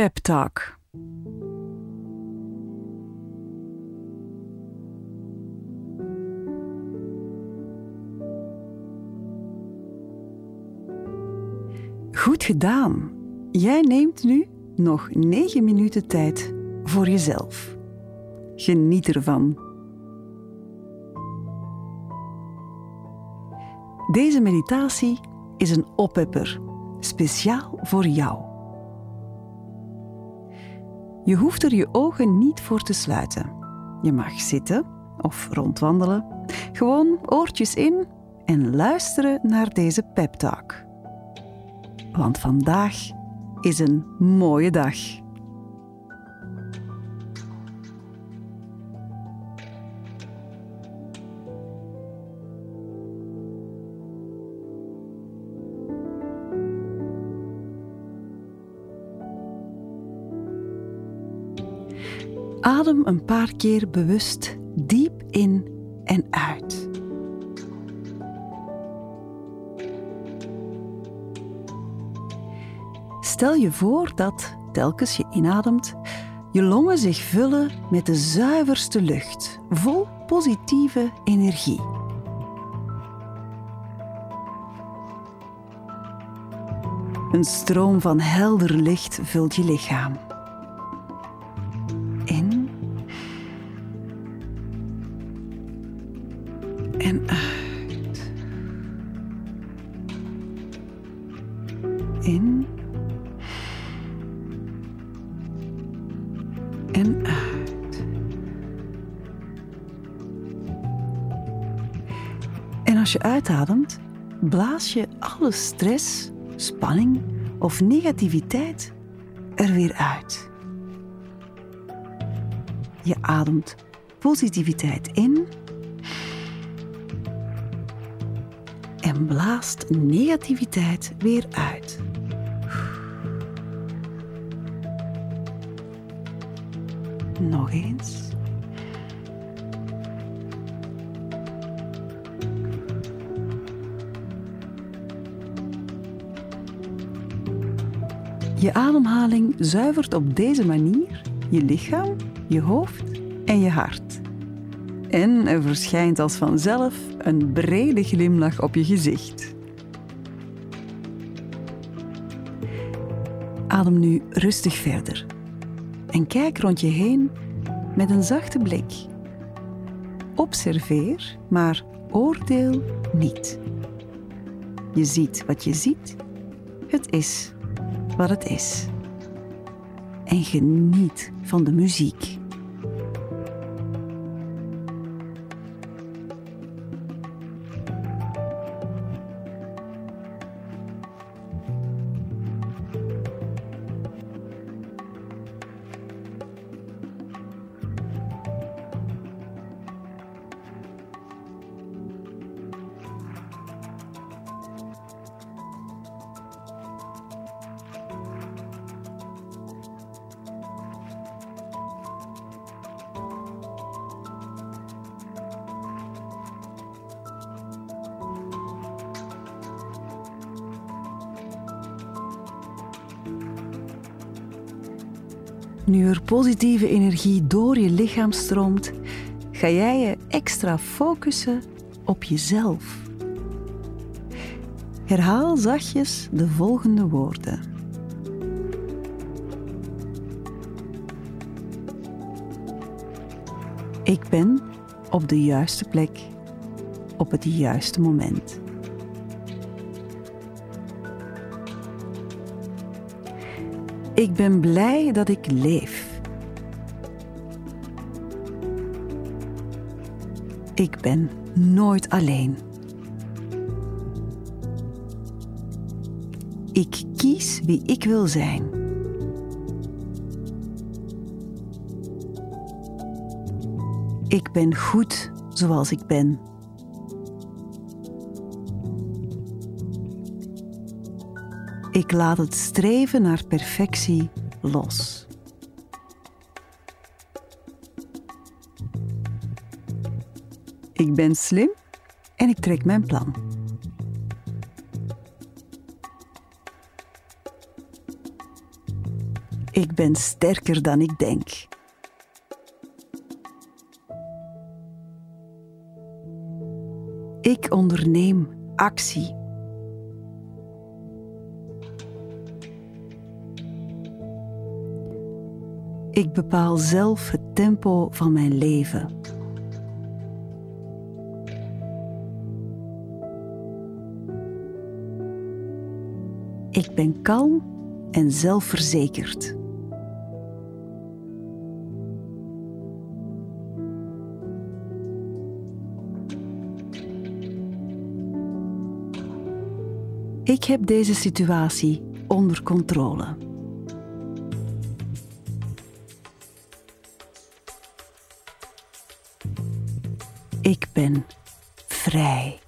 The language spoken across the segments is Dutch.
Pep Talk. Goed gedaan. Jij neemt nu nog 9 minuten tijd voor jezelf. Geniet ervan. Deze meditatie is een oppepper, speciaal voor jou. Je hoeft er je ogen niet voor te sluiten. Je mag zitten of rondwandelen, gewoon oortjes in en luisteren naar deze pep talk. Want vandaag is een mooie dag. Adem een paar keer bewust diep in en uit. Stel je voor dat, telkens je inademt, je longen zich vullen met de zuiverste lucht, vol positieve energie. Een stroom van helder licht vult je lichaam. In en uit. En als je uitademt, blaas je alle stress, spanning of negativiteit er weer uit. Je ademt positiviteit in en blaast negativiteit weer uit. Nog eens. Je ademhaling zuivert op deze manier je lichaam, je hoofd en je hart. En er verschijnt als vanzelf een brede glimlach op je gezicht. Adem nu rustig verder en kijk rond je heen met een zachte blik. Observeer, maar oordeel niet. Je ziet wat je ziet, het is wat het is. En geniet van de muziek. Nu er positieve energie door je lichaam stroomt, ga jij je extra focussen op jezelf. Herhaal zachtjes de volgende woorden. Ik ben op de juiste plek op het juiste moment. Ik ben blij dat ik leef. Ik ben nooit alleen. Ik kies wie ik wil zijn. Ik ben goed zoals ik ben. Ik laat het streven naar perfectie los. Ik ben slim en ik trek mijn plan. Ik ben sterker dan ik denk. Ik onderneem actie. Ik bepaal zelf het tempo van mijn leven. Ik ben kalm en zelfverzekerd. Ik heb deze situatie onder controle. Ik ben vrij.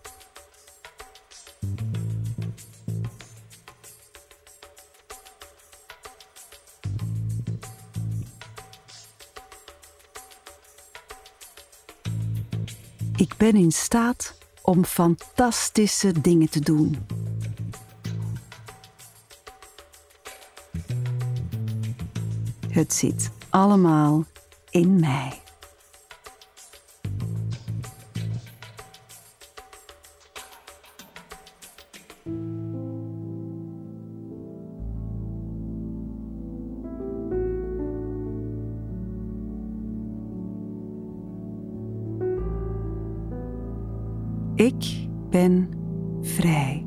Ik ben in staat om fantastische dingen te doen. Het zit allemaal in mij. Ik ben vrij.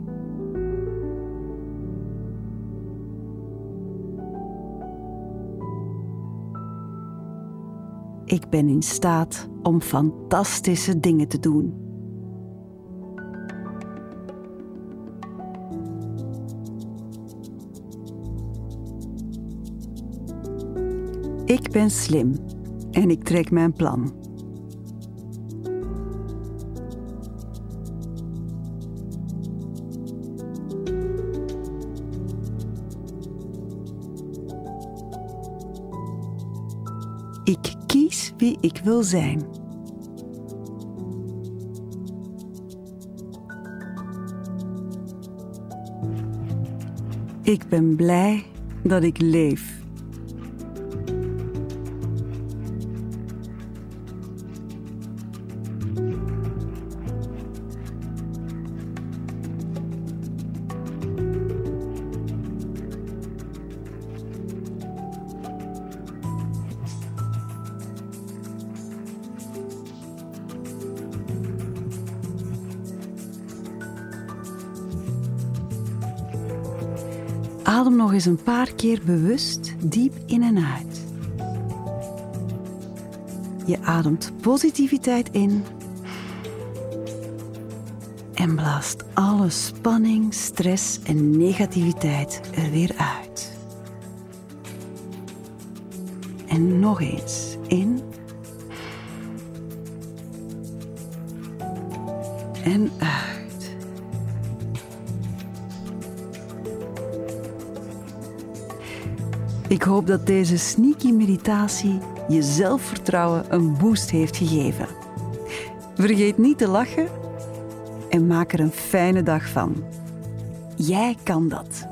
Ik ben in staat om fantastische dingen te doen. Ik ben slim en ik trek mijn plan. Ik kies wie ik wil zijn. Ik ben blij dat ik leef. Adem nog eens een paar keer bewust diep in en uit. Je ademt positiviteit in en blaast alle spanning, stress en negativiteit er weer uit. En nog eens in en uit. Ik hoop dat deze sneaky meditatie je zelfvertrouwen een boost heeft gegeven. Vergeet niet te lachen en maak er een fijne dag van. Jij kan dat.